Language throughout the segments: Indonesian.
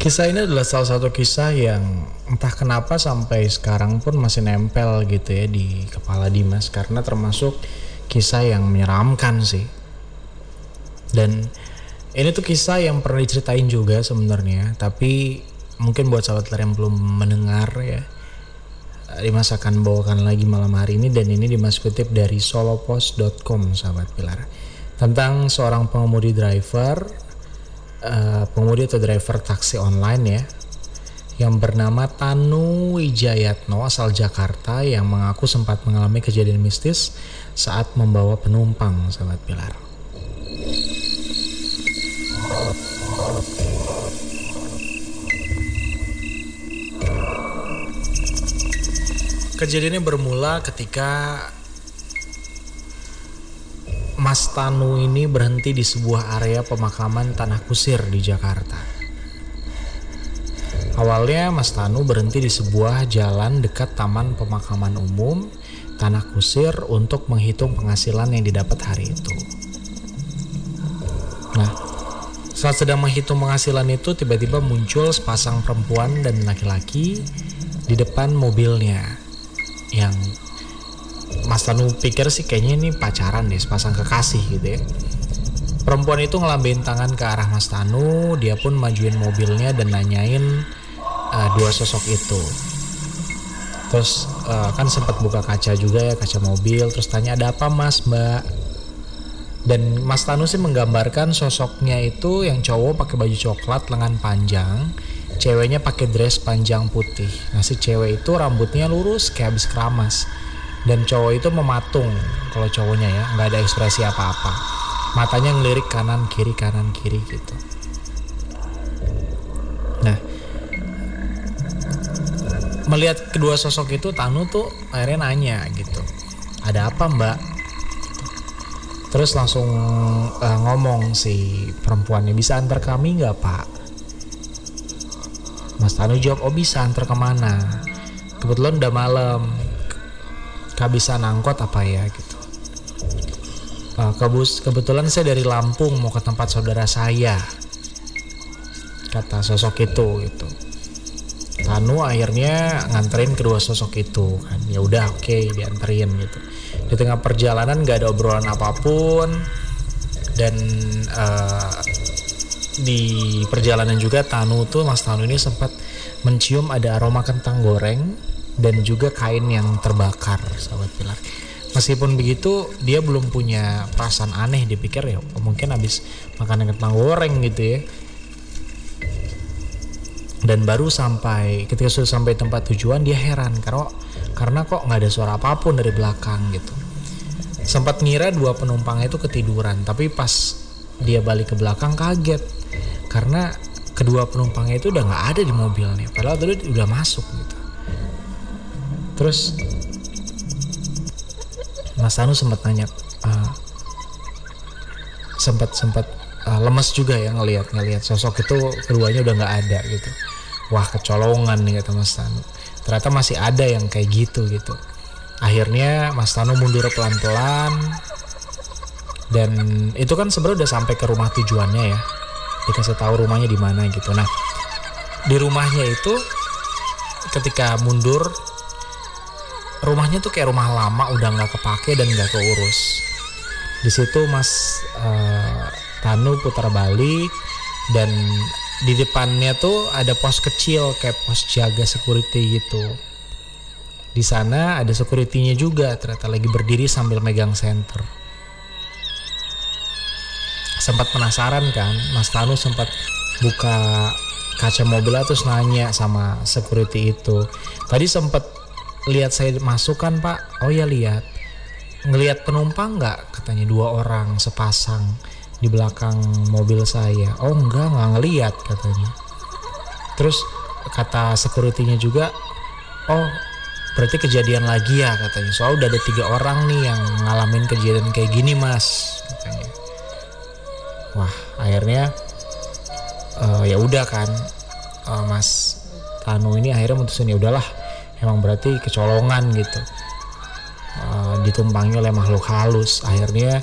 Kisah ini adalah salah satu kisah yang entah kenapa sampai sekarang pun masih nempel gitu ya di kepala Dimas karena termasuk kisah yang menyeramkan sih. Dan ini tuh kisah yang pernah diceritain juga sebenarnya, tapi mungkin buat sahabat yang belum mendengar ya Dimas akan bawakan lagi malam hari ini dan ini Dimas kutip dari solopost.com sahabat Pilar tentang seorang pengemudi driver uh, pengemudi atau driver taksi online ya yang bernama Tanu Wijayatno asal Jakarta yang mengaku sempat mengalami kejadian mistis saat membawa penumpang sahabat Pilar. Kejadiannya bermula ketika Mas Tanu ini berhenti di sebuah area pemakaman Tanah Kusir di Jakarta. Awalnya Mas Tanu berhenti di sebuah jalan dekat Taman Pemakaman Umum Tanah Kusir untuk menghitung penghasilan yang didapat hari itu. Nah, saat sedang menghitung penghasilan itu tiba-tiba muncul sepasang perempuan dan laki-laki di depan mobilnya yang Mas Tanu pikir sih kayaknya ini pacaran deh sepasang kekasih gitu ya. Perempuan itu ngelambain tangan ke arah Mas Tanu dia pun majuin mobilnya dan nanyain uh, dua sosok itu. Terus uh, kan sempat buka kaca juga ya kaca mobil terus tanya ada apa mas mbak? Dan Mas Tanu sih menggambarkan sosoknya itu yang cowok pakai baju coklat lengan panjang ceweknya pakai dress panjang putih. Nah si cewek itu rambutnya lurus kayak habis keramas dan cowok itu mematung kalau cowoknya ya nggak ada ekspresi apa-apa. Matanya ngelirik kanan kiri kanan kiri gitu. Nah melihat kedua sosok itu Tanu tuh akhirnya nanya gitu. Ada apa mbak? Terus langsung uh, ngomong si perempuannya bisa antar kami nggak pak? Mas Tanu jawab, oh bisa antar ke mana? Kebetulan udah malam, kehabisan angkot apa ya gitu. Uh, kebus, kebetulan saya dari Lampung mau ke tempat saudara saya, kata sosok itu gitu. Tanu akhirnya nganterin kedua sosok itu kan, ya udah oke okay, dianterin gitu. Di tengah perjalanan gak ada obrolan apa pun dan uh, di perjalanan juga Tanu tuh Mas Tanu ini sempat mencium ada aroma kentang goreng dan juga kain yang terbakar sahabat pilar. Meskipun begitu dia belum punya perasaan aneh dipikir ya oh, mungkin habis makan kentang goreng gitu ya. Dan baru sampai ketika sudah sampai tempat tujuan dia heran karena karena kok nggak ada suara apa pun dari belakang gitu. Sempat ngira dua penumpang itu ketiduran tapi pas dia balik ke belakang kaget. Karena kedua penumpangnya itu udah nggak ada di mobilnya padahal tadi udah masuk gitu terus Mas Anu sempat nanya uh, sempat sempat uh, lemes juga ya ngelihat ngelihat sosok itu keduanya udah nggak ada gitu. Wah kecolongan nih kata Mas Tanu ternyata masih ada yang kayak gitu gitu. Akhirnya Mas Tanu mundur pelan-pelan. Dan itu kan sebenarnya udah sampai ke rumah tujuannya ya. Dikasih tahu rumahnya di mana gitu. Nah di rumahnya itu ketika mundur rumahnya tuh kayak rumah lama udah nggak kepake dan nggak keurus. Di situ mas uh, Tanu putar balik dan di depannya tuh ada pos kecil kayak pos jaga security gitu. Di sana ada securitynya juga ternyata lagi berdiri sambil megang center sempat penasaran kan Mas Tanu sempat buka kaca mobil terus nanya sama security itu. Tadi sempat lihat saya masuk kan pak. Oh ya lihat. Ngelihat penumpang nggak? Katanya dua orang sepasang di belakang mobil saya. Oh enggak nggak ngelihat katanya. Terus kata securitynya juga oh berarti kejadian lagi ya katanya. Soal udah ada tiga orang nih yang ngalamin kejadian kayak gini mas katanya. Wah akhirnya uh, ya udah kan uh, Mas Tanu ini akhirnya mutusin ya udahlah emang berarti kecolongan gitu. Uh, ditumpangi oleh makhluk halus. Akhirnya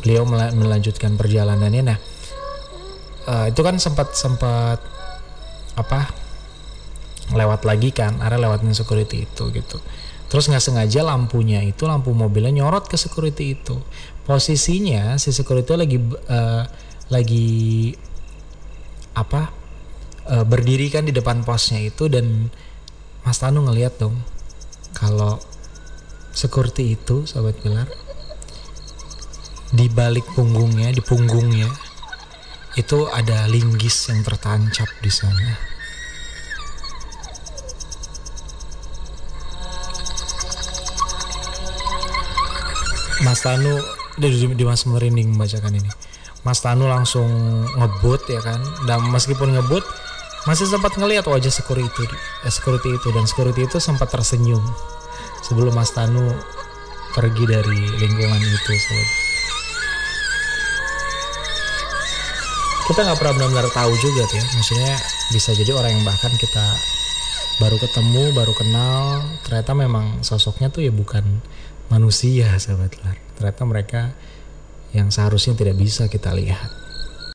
beliau melanjutkan perjalanannya. Nah uh, itu kan sempat sempat apa lewat lagi kan area lewatin security itu gitu. Terus nggak sengaja lampunya itu lampu mobilnya nyorot ke security itu. Posisinya si security lagi uh, lagi apa uh, berdiri kan di depan posnya itu dan Mas Tanu ngeliat dong kalau security itu sahabat pilar di balik punggungnya di punggungnya itu ada linggis yang tertancap di sana. Mas Tanu di, di Mas merinding membacakan ini. Mas Tanu langsung ngebut ya kan? Dan meskipun ngebut masih sempat ngelihat wajah security eh, security itu dan security itu sempat tersenyum sebelum Mas Tanu pergi dari lingkungan itu. Kita nggak pernah benar-benar tahu juga ya. Maksudnya bisa jadi orang yang bahkan kita baru ketemu baru kenal ternyata memang sosoknya tuh ya bukan manusia sahabat lar. Ternyata mereka yang seharusnya tidak bisa kita lihat